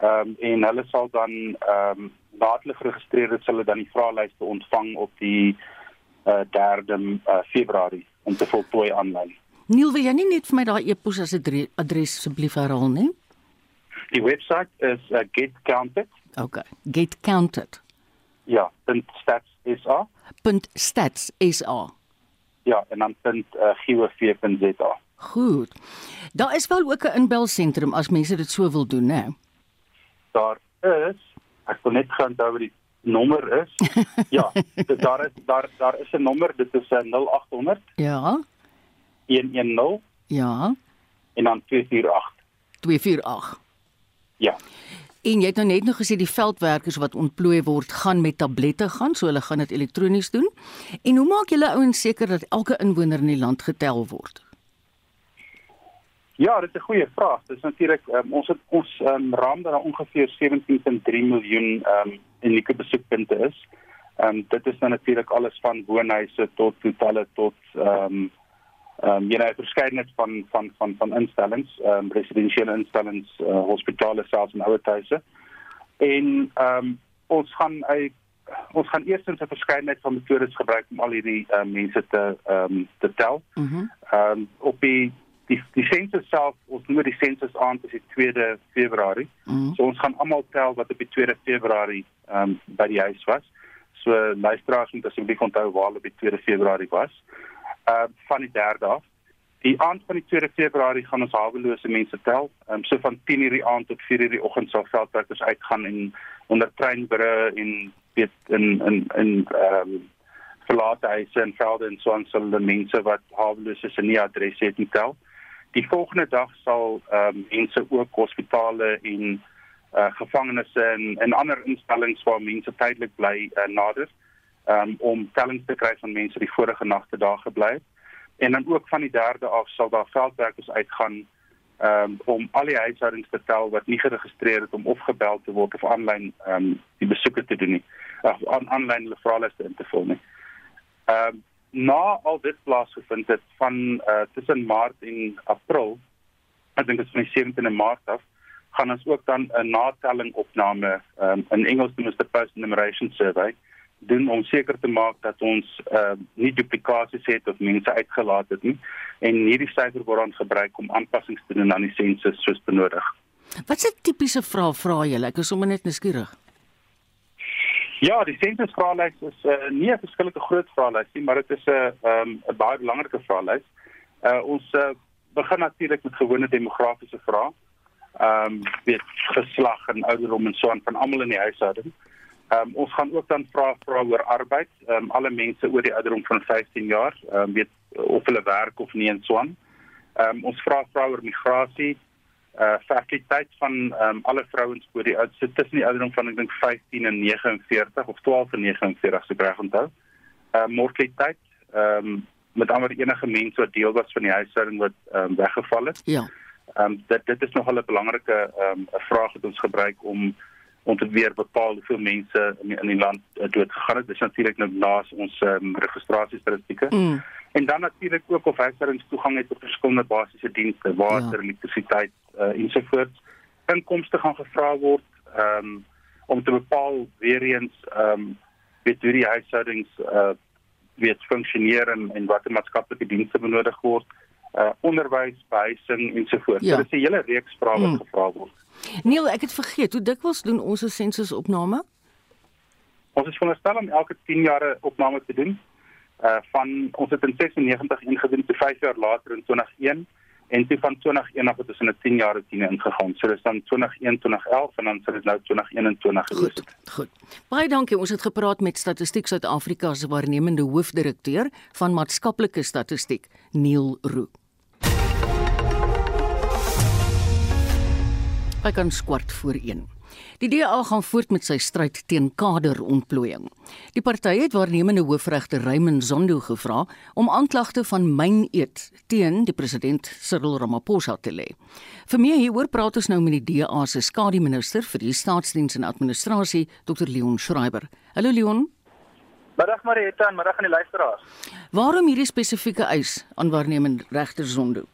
Ehm um, en hulle sal dan ehm um, dadelik geregistreer het, sal hulle dan die vraelyste ontvang op die uh, 3de uh, Februarie om te voltooi aanlyn. Neil, wil jy nie net vir my daai e-pos adres asseblief herhaal nie? Die webwerf is uh, getcounted. Okay. Getcounted. Ja, .stats.sa. .stats.sa. Ja, en dan .gov.za. Uh, Goed. Daar is wel ook 'n inbelsentrum as mense dit so wil doen, né? Daar is, ek wil net gaan onthou wat die nommer is. ja, daar is daar daar is 'n nommer, dit is 'n 0800. Ja. 110. Ja. En dan 248. 248. Ja. En jy het nou net nog gesê die veldwerkers wat ontplooi word gaan met tablette gaan, so hulle gaan dit elektronies doen. En hoe maak julle ouens seker dat elke inwoner in die land getel word? Ja, dit is 'n goeie vraag. Dis natuurlik um, ons het ons um, raam daar ongeveer 17.3 miljoen ehm um, unieke besoekpunte is. Ehm um, dit is dan natuurlik alles van woonhuise tot hotelle tot ehm um, ehm um, jy nou verskeidenheid van van van van instellings, ehm um, residensiële instellings, uh, hospitale selfs en ouerhuise. En ehm um, ons gaan uit ons gaan eers 'n verskeidenheid van metodes gebruik om al hierdie uh, mense te ehm um, te tel. Mhm. Mm ehm um, op die die die sensus self ons noem die sensus aan dis die 2de Februarie. Mm -hmm. So ons gaan almal tel wat op die 2de Februarie ehm um, by die huis was. So luisteraars moet asseblief onthou waar hulle op die 2de Februarie was uh van die 3de af. Die aand van die 2de Februarie gaan ons hawelose mense tel. Ehm um, so van 10:00 die aand tot 4:00 die oggend sal veldwerkers uitgaan en onder treinbrûe en weet in in in ehm um, verlate huise en velde en so aan sal die mense wat hawelose is en nie adres het nie tel. Die volgende dag sal ehm um, mense ook hospitale en uh gevangenisse en en ander instellings waar mense tydelik bly uh, nader um, om tellings te kry van mense die vorige nagte daar gebly het. En dan ook van die 3de af sal daar veldwerkers uitgaan um, om al die huishoudings te tel wat nie geregistreer het om of gebel te word of aanlyn um, die besoeke te doen nie. Of aanlyn hulle vraelyste in te vul nie. Ehm um, na al dit plaasgevind het van uh, tussen Maart en April, ek dink dit is van die 17de Maart af, gaan ons ook dan 'n natelling opname um, in Engels noem ons die post enumeration survey doen om seker te maak dat ons uh, nie duplikasies het of mense uitgelaat het nie en hierdie syfer word dan gebruik om aanpassings te doen aan die sensus soos benodig. Wat is 'n tipiese vraag vra julle? Ek is sommer net nuuskierig. Ja, die sensus vraelys is uh, nie 'n verskillike groot vraelys nie, maar dit is 'n uh, 'n um, baie belangrike vraelys. Uh, ons uh, begin natuurlik met gewone demografiese vrae. Ehm um, weet geslag en ouderdom en so aan van almal in die huishouding. Ehm um, ons gaan ook dan vra vra oor arbeid. Ehm um, alle mense oor die ouderdom van 15 jaar, ehm um, weet of hulle werk of nie en so aan. Ehm um, ons vra vra oor migrasie, eh uh, fertiliteit van ehm um, alle vrouens oor die oudste tussen die ouderdom van ek dink 15 en 49 of 12 en 49 so reg onthou. Ehm uh, mortaliteit, ehm um, met ander enige mense wat deel was van die huishouding wat ehm um, weggeval het. Ja. Ehm um, dit dit is nog 'n belangrike ehm um, 'n vraag wat ons gebruik om om te weer bepaal hoeveel mense in die, in die land uh, dood gegaan het. Dit is natuurlik nou naas ons um, registrasiestatistieke. Mm. En dan natuurlik ook of huishoudings toegang het tot verskillende basiese dienste, water, ja. elektrisiteit uh, ensovoorts. Inkomste gaan gevra word um, om te bepaal weer eens ehm um, weet hoe die huishoudings uh, weet funksioneer en en watter maatskaplike dienste benodig word. Uh, onderwys, behuising ensovoorts. Ja. So, dit is 'n hele reeks vrae wat mm. gevra word. Neil, ek het vergeet, hoe dikwels doen ons 'n sensusopname? Ons is veronderstel om elke 10 jaar 'n opname te doen. Uh van ons het in 96 ingedoen te 5 jaar later in 2001 en toe van 2021 het ons in 'n 10 jaar routine ingegaan. So dis dan 2021 2011 en dan sal dit nou 2021 gewees. Goed, goed. Baie dankie. Ons het gepraat met Statistiek Suid-Afrika se waarnemende hoofdirekteur van maatskaplike statistiek, Neil Roo. Hy kan skwart voor 1. Die DA gaan voort met sy stryd teen kaderontplooiing. Die party het waarnemende hoofregter Raymond Zondo gevra om aanklagte van myneet teen die president Cyril Ramaphosa te lê. Vir meer hieroor praat ons nou met die DA se skademinister vir die staatsdiens en administrasie, Dr Leon Schreiber. Hallo Leon. Middag Marieta en middag aan die luisteraars. Waarom hierdie spesifieke eis aan waarnemende regter Zondo?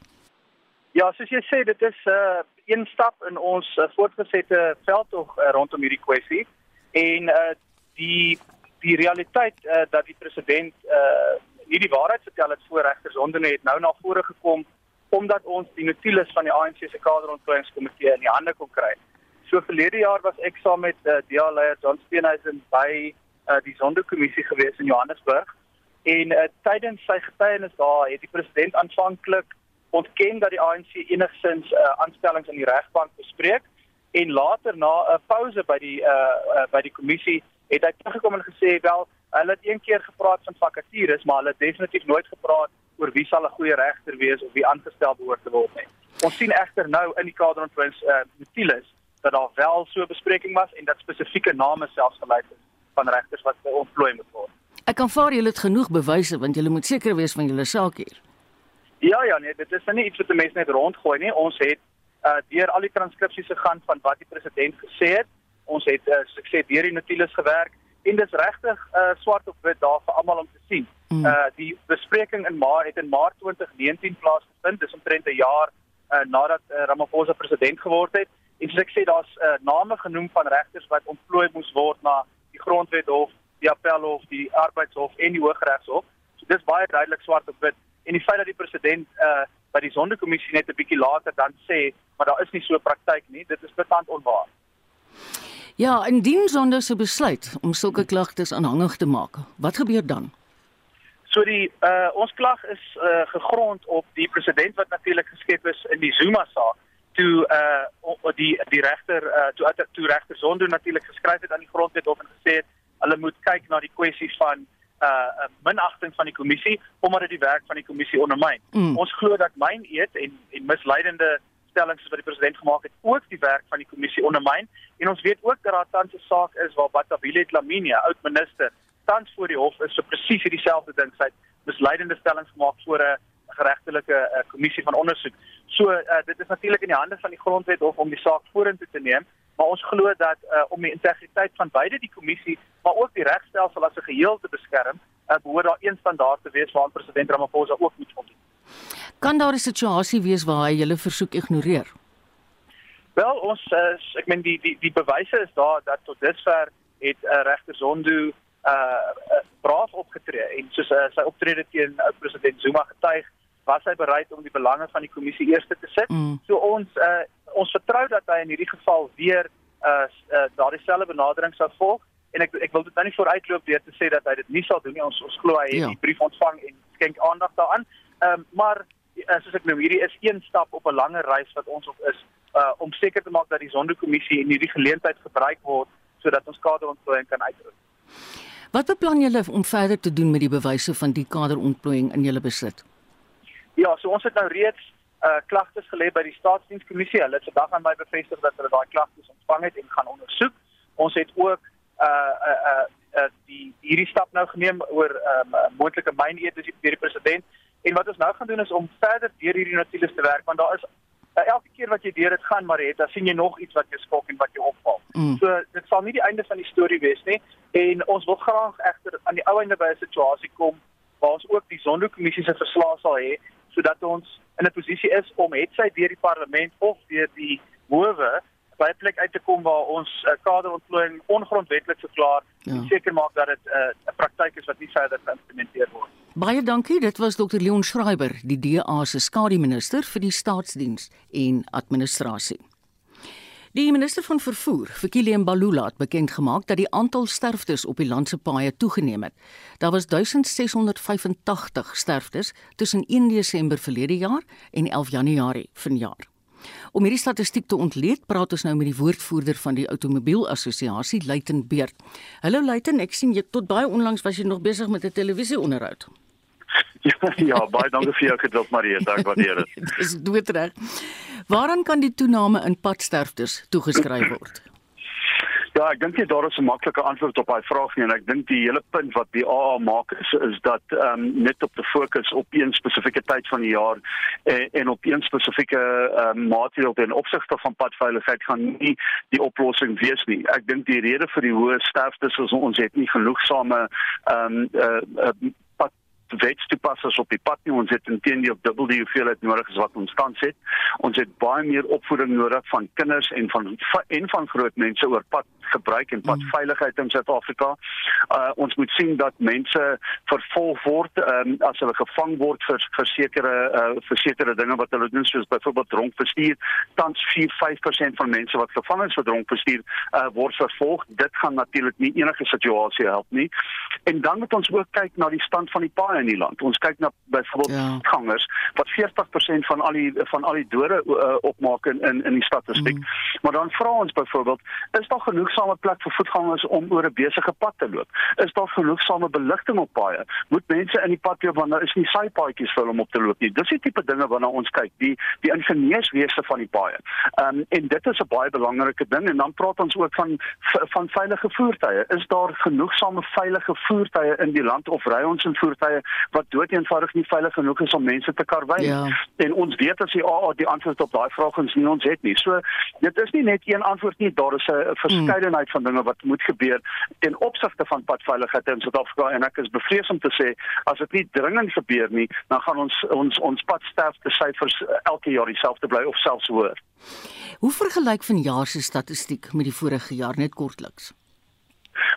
Ja, soos jy sê, dit is 'n uh, een stap in ons uh, voortgesette veldtog uh, rondom hierdie kwessie en uh, die die realiteit uh, dat die president uh, nie die waarheid vertel het voor regters onder het nou na vore gekom omdat ons die notules van die ANC se kaderontplooiingskomitee in die hande kon kry. So verlede jaar was ek saam met uh, DA leier John Steenhuisen by uh, die Sonderkommissie gewees in Johannesburg en uh, tydens sy getuienis daar het die president aanvanklik ontken dat die ANC enigsins uh, aanstellings in die regbank bespreek en later na 'n uh, pouse by die uh, uh, by die kommissie het hy teruggekom en gesê wel hulle het een keer gepraat van vakatures maar hulle het definitief nooit gepraat oor wie sal 'n goeie regter wees of wie aangestel behoort te word nie. Ons sien egter nou in die kader van Prins uh, Mutilis dat daar wel so 'n bespreking was en dat spesifieke name selfs gelys is van regters wat ontplooi moet word. Ek kan vaar julle het genoeg bewyse want julle moet seker wees van julle saak hier. Ja ja nee, dit is nou nie iets wat 'n mens net rondgooi nie. Ons het uh deur al die transkripsies gegaan van wat die president gesê het. Ons het uh sukses deur die notules gewerk en dis regtig uh swart op wit daar vir almal om te sien. Mm. Uh die bespreking in Maart het in Maart 2019 plaasgevind. Dis omtrent 'n jaar uh nadat uh, Ramaphosa president geword het. En soos ek sê, daar's uh name genoem van regters wat ontplooi moes word na die Grondwethof, die Appelhof, die Arbeidshof en die Hooggeregshof. So dis baie duidelik swart op wit en die feit dat die president uh by die sondekommissie net 'n bietjie later dan sê maar daar is nie so 'n praktyk nie dit is betant onwaar Ja, indien sonde se besluit om sulke klagtes aanhangig te maak, wat gebeur dan? So die uh ons klag is uh gegrond op die president wat natuurlik geskep is in die Zuma saak toe uh die die regter uh toe toe regter Zondo natuurlik geskryf het aan die grondwet hof en gesê het hulle moet kyk na die kwessie van uh minagting van die kommissie omdat dit die werk van die kommissie ondermyn. Mm. Ons glo dat myn eet en en misleidende stellings wat die president gemaak het ook die werk van die kommissie ondermyn en ons weet ook dat daar tans 'n saak is waar Batabile Dlamini, oud minister, tans voor die hof is vir presies dieselfde ding. Sy het misleidende stellings gemaak voor 'n geregtelike uh, kommissie van ondersoek. So uh, dit is natuurlik in die hande van die grondwet hof om die saak vorentoe te neem maar ons glo dat uh, om die integriteit van beide die kommissie maar ook die regstelsel as 'n geheel te beskerm, uh, behoort daar een standaard te wees waaraan president Ramaphosa ook moet voldoen. Kan daar 'n situasie wees waar hy julle versoek ignoreer? Wel, ons uh, ek meen die die die bewyse is daar dat tot dusver het uh, regter Zondo uh braaf opgetree en soos uh, sy optrede teen uh, president Zuma getuig was hy bereid om die belange van die kommissie eerste te sit. Mm. So ons uh ons vertrou dat hy in hierdie geval weer uh, uh daardie selfde benadering sal volg en ek ek wil dit nou nie vooruitloop deur te sê dat hy dit nie sal doen nie. Ons ons glo hy het ja. die brief ontvang en skenk aandag daaraan. Ehm um, maar uh, soos ek nou hierdie is een stap op 'n langer reis wat ons op is uh om seker te maak dat die sondekommissie in hierdie geleentheid gebruik word sodat ons kaderontplooiing kan uitroep. Wat beplan julle om verder te doen met die bewyse van die kaderontplooiing in julle besit? Ja, so ons het nou reeds uh klagtes gelê by die staatsdienskommissie. Hulle het vandag aan my bevestig dat hulle daai klagtes ontvang het en gaan ondersoek. Ons het ook uh uh uh, uh die hierdie stap nou geneem oor 'n um, uh, moontlike myneet deur die president. En wat ons nou gaan doen is om verder deur hierdie notules te werk want daar is uh, elke keer wat jy deur dit gaan maar het, dan sien jy nog iets wat jou skok en wat jou opval. Mm. So dit sal nie die einde van die storie wees nie en ons wil graag egter aan die ou einde by 'n situasie kom waar ons ook die sondekommissie se verslae sal hê sodat ons in 'n posisie is om het sy deur die parlement of deur die howe by 'n plek uit te kom waar ons uh, kaderontplooiing ongrondwettig verklaar ja. en seker maak dat dit eh, 'n uh, praktyk is wat nie verder geïmplementeer word. Baie dankie. Dit was Dr Leon Schreiber, die DA se skademinister vir die staatsdiens en administrasie. Die minister van vervoer, Fikile Mbalula, het bekend gemaak dat die aantal sterftes op die land se paaie toegeneem het. Daar was 1685 sterftes tussen 1 Desember verlede jaar en 11 Januarie vanjaar. Om hierdie statistiek te ontleed, praat ons nou met die woordvoerder van die Automobielassosiasie, Luiten Beerd. Hallo Luiten, ek sien jy tot baie onlangs was jy nog besig met 'n televisieonderhoud. Ja, ja, baie dankie vir jou geduld Marie, dank waardeer dit. Dis doodreg. Waaraan kan die toename in padsterftes toegeskryf word? Ja, ek dink daar is 'n maklike antwoord op daai vraag nie en ek dink die hele punt wat die AA maak is is dat ehm um, net op te fokus op een spesifieke tyd van die jaar en, en op een spesifieke ehm um, maatreël ten opsigte van padveiligheid gaan nie die oplossing wees nie. Ek dink die rede vir die hoë sterftes is ons het nie genoegsame ehm um, uh, uh, wetstoepassers op die pad nie. Ons het intendeel dubbel die hoeveelheid nodig as wat ons tans het. Ons het baie meer opvoeding nodig van kinders en van en van groot mense oor pad gebruik en padveiligheid in Suid-Afrika. Uh ons moet sien dat mense vervolg word um, as hulle gevang word vir versekerde uh versekerde dinge wat hulle doen soos byvoorbeeld dronk bestuur. Tans 4-5% van mense wat gevang is vir dronk bestuur uh word vervolg. Dit gaan natuurlik nie enige situasie help nie. En dan moet ons ook kyk na die stand van die paai in die land. Ons kyk na byvoorbeeld ja. gangers wat 40% van al die van al die dode uh, opmaak in in in die statistiek. Mm. Maar dan vra ons byvoorbeeld, is daar genoegsame plek vir voetgangers om oor 'n besige pad te loop? Is daar genoegsame beligting op paaie? Moet mense in die pad loop want daar is nie saaipaadjies vir hulle om op te loop nie. Dis die tipe dinge waarna ons kyk, die die ingenieurswese van die paaie. Ehm um, en dit is 'n baie belangrike ding en dan praat ons ook van van veilige voertuie. Is daar genoegsame veilige voertuie in die land of ry ons in voertuie wat doeteenvoudig nie veilig genoeg is om mense te karwei nie. Ja. En ons weet as die AA die antwoord op daai vrae ons nie ons het nie. So dit is nie net een antwoord nie, daar is 'n verskeidenheid van dinge wat moet gebeur ten opsigte van padveiligheid in Suid-Afrika en ek is bevrees om te sê as dit nie dringend gebeur nie, dan gaan ons ons ons padsterfte syfers elke jaar dieselfde bly of selfs hoër. Hoe vergelyk vanjaar se statistiek met die vorige jaar net kortliks?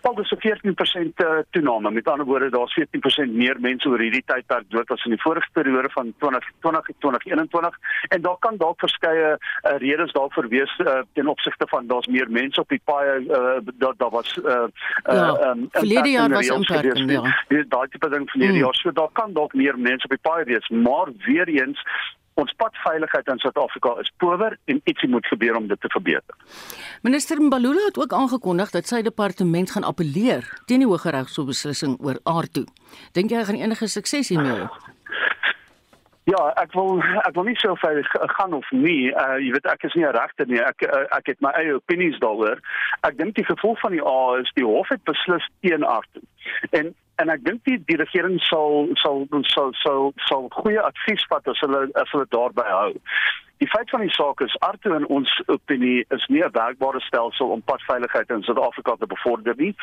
Wel dis 'n 14% uh, toename. Met ander woorde, daar's 14% meer mense oor hierdie tydperk dood as in die vorige periode van 2020 2021 en daar kan dalk verskeie uh, redes daarvoor wees uh, ten opsigte van daar's meer mense op die paaie uh, dat daar was uh, uh, ja, um, verlede jaar was imperking, ja. Daai tipe ding verlede hmm. jaar. So daar kan dalk meer mense op die paaie wees, maar weer eens ons padveiligheid in Suid-Afrika is power en ietsie moet gebeur om dit te verbeter. Minister Mbalula het ook aangekondig dat sy departement gaan appeleer teen die Hooggeregshof se beslissing oor aardtoe. Dink jy hy gaan enige sukses hiermee hê? Ja, ek wil ek wil nie so ver gaan of nie. Uh jy weet ek is nie 'n regter nie. Ek uh, ek het my eie opinies daaroor. Ek dink die gevolg van die A is die hof het beslis teen aardtoe. En en ek dink die, die regering sal sal sal sal sal goeie advies vat as hulle as hulle daarby hou. Die feit van die saak is Arto in ons opinie is nie 'n werkbare stelsel om padveiligheid in Suid-Afrika te bevorder nie.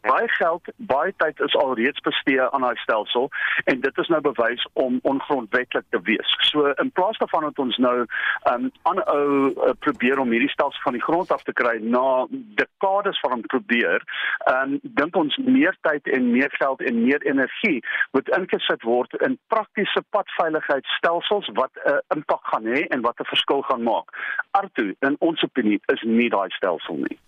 Baie geld, baie tyd is alreeds bestee aan daai stelsel en dit is nou bewys om ongrondwettig te wees. So in plaas daarvan dat ons nou um aanhou uh, probeer om hierdie stelsel van die grond af te kry na dekades van om probeer, um dink ons meer tyd en meer geld en meer energie moet ingesit word in praktiese padveiligheidsstelsels wat 'n uh, impak gaan hê en wat 'n verskil gaan maak. Arto in ons opinie is nie daai stelsel nie.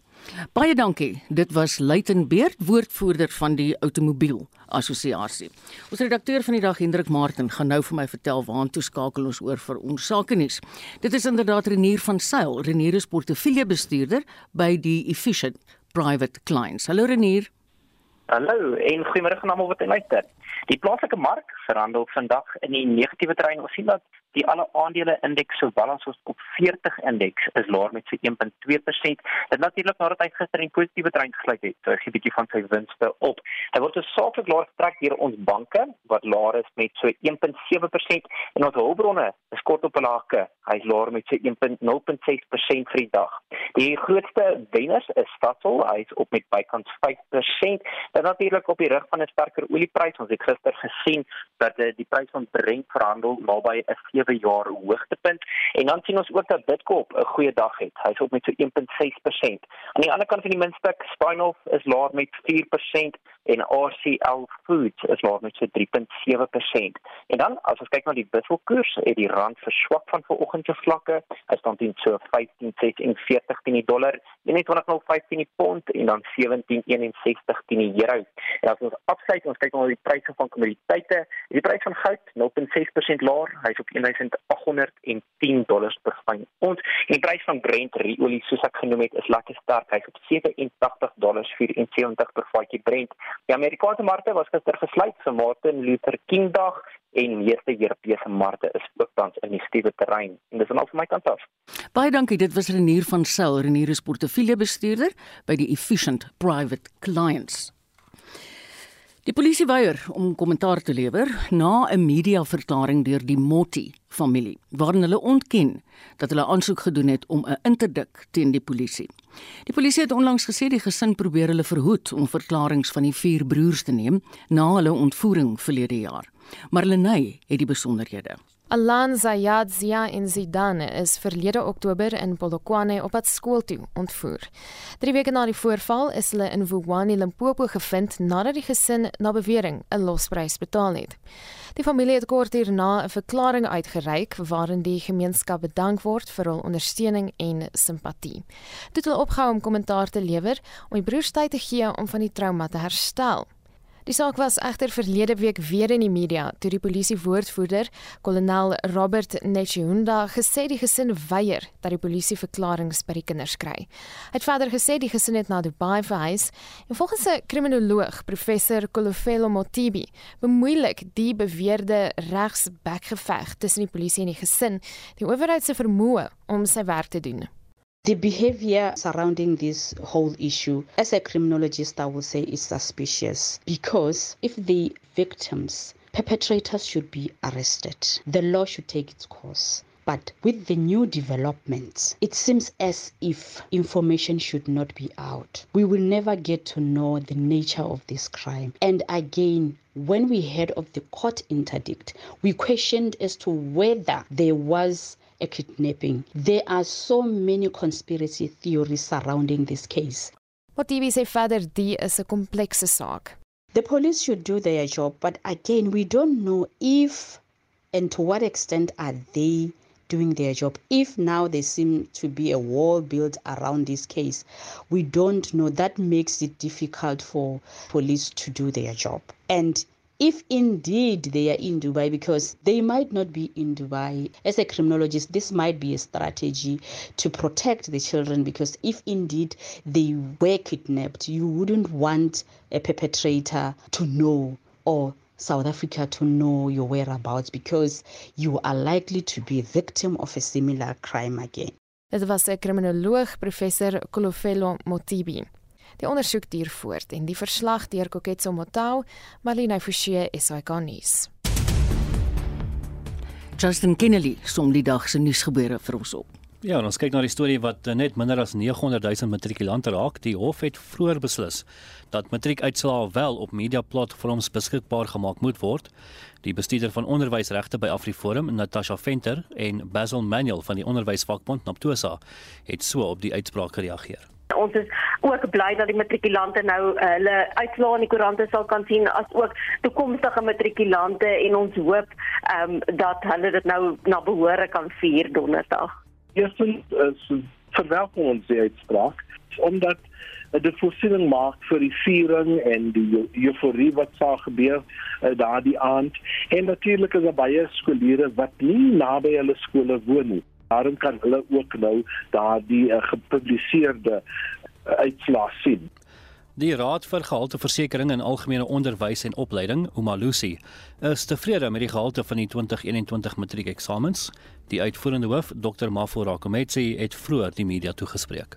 Baie dankie. Dit was Luiten Beerd, woordvoerder van die Automobiel Assosiasie. Ons redakteur van die dag Hendrik Martin gaan nou vir my vertel waartoe skakel ons oor vir ons sake nuus. Dit is inderdaad Renier van Sail, Renier is portefeuljebestuurder by die Efficient Private Clients. Hallo Renier. Hallo en goeiemôre aan almal wat luister. Die plaaslike mark verhandel vandag in die negatiewe trein. Ons sien dat die alle aandele indeks sowel as ons op 40 indeks is laer met so 1.2%. Dit natuurlik nadat hy gister in positiewe trein gesluit het, so 'n bietjie van sy winste op. Hy word saaklik laer getrek deur ons banke wat laer is met so 1.7% en ons hulpbronne is kort op 'n hakke. Hy's laer met so 1.06% vir die dag. Die grootste wenners is Statoil, hy's op met bykans 5%. Dit natuurlik op die rug van 'n sterker olieprys. Ons het gister gesien dat uh, die prys van Brent verhandel naby 'n 7 jaar hoogtepunt en dan sien ons ook dat Bitcoin 'n goeie dag het. Hy's op met so 1.6%. Aan die ander kant van die muntstuk, Steinhoff is laer met 4% en RCL Foods is laer met so 3.7%. En dan as ons kyk na die wisselkoers, het die rand verswak van vanoggend se vlakke. Hy staan teen so 15.46 teen die dollar, 21.05 teen die pond en dan 17.61 teen die euro. En as ons afsluit, ons kyk na die pryse van kommoditeite, die prys van goud 0.6% laer, hy's op 1810 dollars per fyn ons. En die prys van Brent olie soos ek genoem het, is lekker sterk, hy's op 87 dollars 74 per vatjie Brent. Die Amerikaanse markte was gister gesluit vir Martin Luther King Dag en meeste Europese markte is ook tans in die stewige terrein. En dis al van my kant af. Baie dankie. Dit was Renier van Sail, Renier is portefeuljebestuurder by die Efficient Private Clients. Die polisie weier om kommentaar te lewer na 'n mediaverklaring deur die Motti familie waarin hulle ontken dat hulle aansoek gedoen het om 'n interdik teen die polisie. Die polisie het onlangs gesê die gesin probeer hulle verhoed om verklaringe van die vier broers te neem na hulle ontvoering verlede jaar. Marlenae het die besonderhede. Alan Zayad Zia in Zidane is verlede Oktober in Polokwane op pad skool toe ontvoer. 3 weke na die voorval is hulle in Vuwani, Limpopo gevind nadat die gesin na bewering 'n losprys betaal het. Die familie het kort hierna 'n verklaring uitgereik waarin die gemeenskap bedank word vir hul ondersteuning en simpatie. Dit hulle opgehou om kommentaar te lewer om die broers tyd te gee om van die trauma te herstel. Die saak was egter verlede week weer in die media toe die polisie woordvoerder, kolonel Robert Nechunda, gesê die gesin weier dat die polisie verklaringe by die kinders kry. Hy het verder gesê die gesin het na Dubai verhuis en volgens 'n kriminoloog, professor Kolofelo Motibi, bemoeilik die beweerde regsbekgeveg tussen die polisie en die gesin die owerheid se vermoë om sy werk te doen. The behavior surrounding this whole issue, as a criminologist, I would say is suspicious because if the victims, perpetrators should be arrested, the law should take its course. But with the new developments, it seems as if information should not be out. We will never get to know the nature of this crime. And again, when we heard of the court interdict, we questioned as to whether there was a kidnapping. There are so many conspiracy theories surrounding this case. Wat die sê verder, die is 'n komplekse saak. The police should do their job, but again, we don't know if and to what extent are they doing their job. If now there seems to be a wall built around this case, we don't know. That makes it difficult for police to do their job. And if indeed they are in Dubai, because they might not be in Dubai. As a criminologist, this might be a strategy to protect the children, because if indeed they were kidnapped, you wouldn't want a perpetrator to know or South Africa to know your whereabouts because you are likely to be a victim of a similar crime again. Dit was 'n kriminoloog, professor Kolofelo Motibi. Die ondersoek duur voort en die verslag deur Koketso Motau, Marlene Forsie, SAK nuus. Justin Kennedy som die dag se nuusgebeure vir ons op. Ja, ons kyk na die storie wat eh, net minder as 900 000 matrikulante raak. Die hof het vroeër beslis dat matriekuitslae wel op media platforms beskikbaar gemaak moet word. Die bestuurder van onderwysregte by AfriForum, Natasha Venter en Basil Manuel van die onderwysvakbond Naptosa, het so op die uitspraak gereageer. Ons is ook bly dat die matrikulante nou uh, hulle uitslae in die koerante sal kan sien as ook toekomstige matrikulante en ons hoop ehm um, dat hulle dit nou na behore kan vier donderdag. Eerstens is verwelkom ons die uitspraak omdat dit voorsiening maak vir die viering en die euforie wat sal gebeur uh, daardie aand en natuurlik is daar baie skoolleerders wat nie naby hulle skole woon nie daarom kan hulle ook nou daardie uh, gepubliseerde uh, uitslae sien. Die Raad vir Gehalteversekering en Algemene Onderwys en Opleiding, Umalusi, is tevrede met die gehalte van die 2021 matriekeksamens. Die uitvoerende hoof, Dr. Mafura Kometsi, het vroeër die media toegespreek.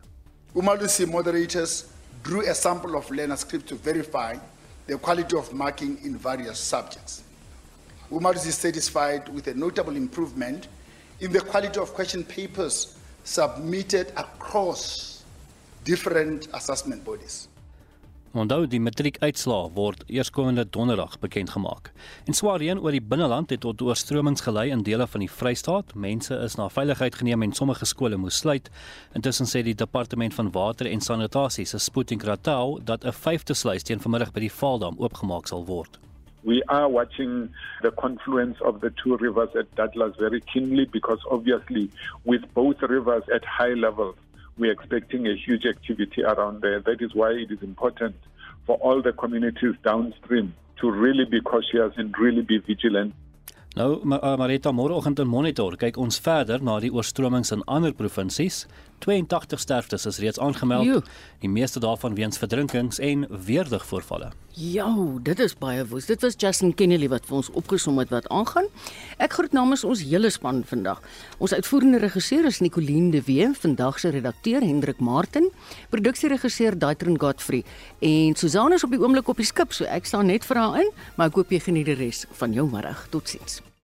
Umalusi moderators drew a sample of learner script to verify the quality of marking in various subjects. Umalusi is satisfied with a notable improvement in the quality of question papers submitted across different assessment bodies. Onthou die matriekuitslae word eerskomende donderdag bekend gemaak. En swaar reën oor die binneland het tot oorstromings gelei in dele van die Vrystaat. Mense is na veiligheid geneem en sommige skole moes sluit. Intussen sê die departement van water en sanitasie se Sputnik Ratau dat 'n vyfde sluis teen vanmiddag by die Vaaldam oopgemaak sal word. We are watching the confluence of the two rivers at Douglas very keenly because obviously with both rivers at high levels we're expecting a huge activity around there. That is why it is important for all the communities downstream to really be cautious and really be vigilant. Nou, uh, Marita, môreoggend in Monitor kyk ons verder na die oorstromings in ander provinsies. 82 sterftes is reeds aangemeld. Jo. Die meeste daarvan weens verdrinkings en weerdigvoorvalle. Ja, dit is baie woes. Dit was Justin Kennedy wat vir ons opgesom het wat aangaan. Ek groet namens ons hele span vandag. Ons uitvoerende regisseur is Nicoline de Wee, vandag se redakteur Hendrik Martin, produksieregisseur Daitron Godfrey en Susan is op die oomblik op die skip, so ek staan net vir haar in, maar ek hoop jy geniet die res van jou middag. Totsiens.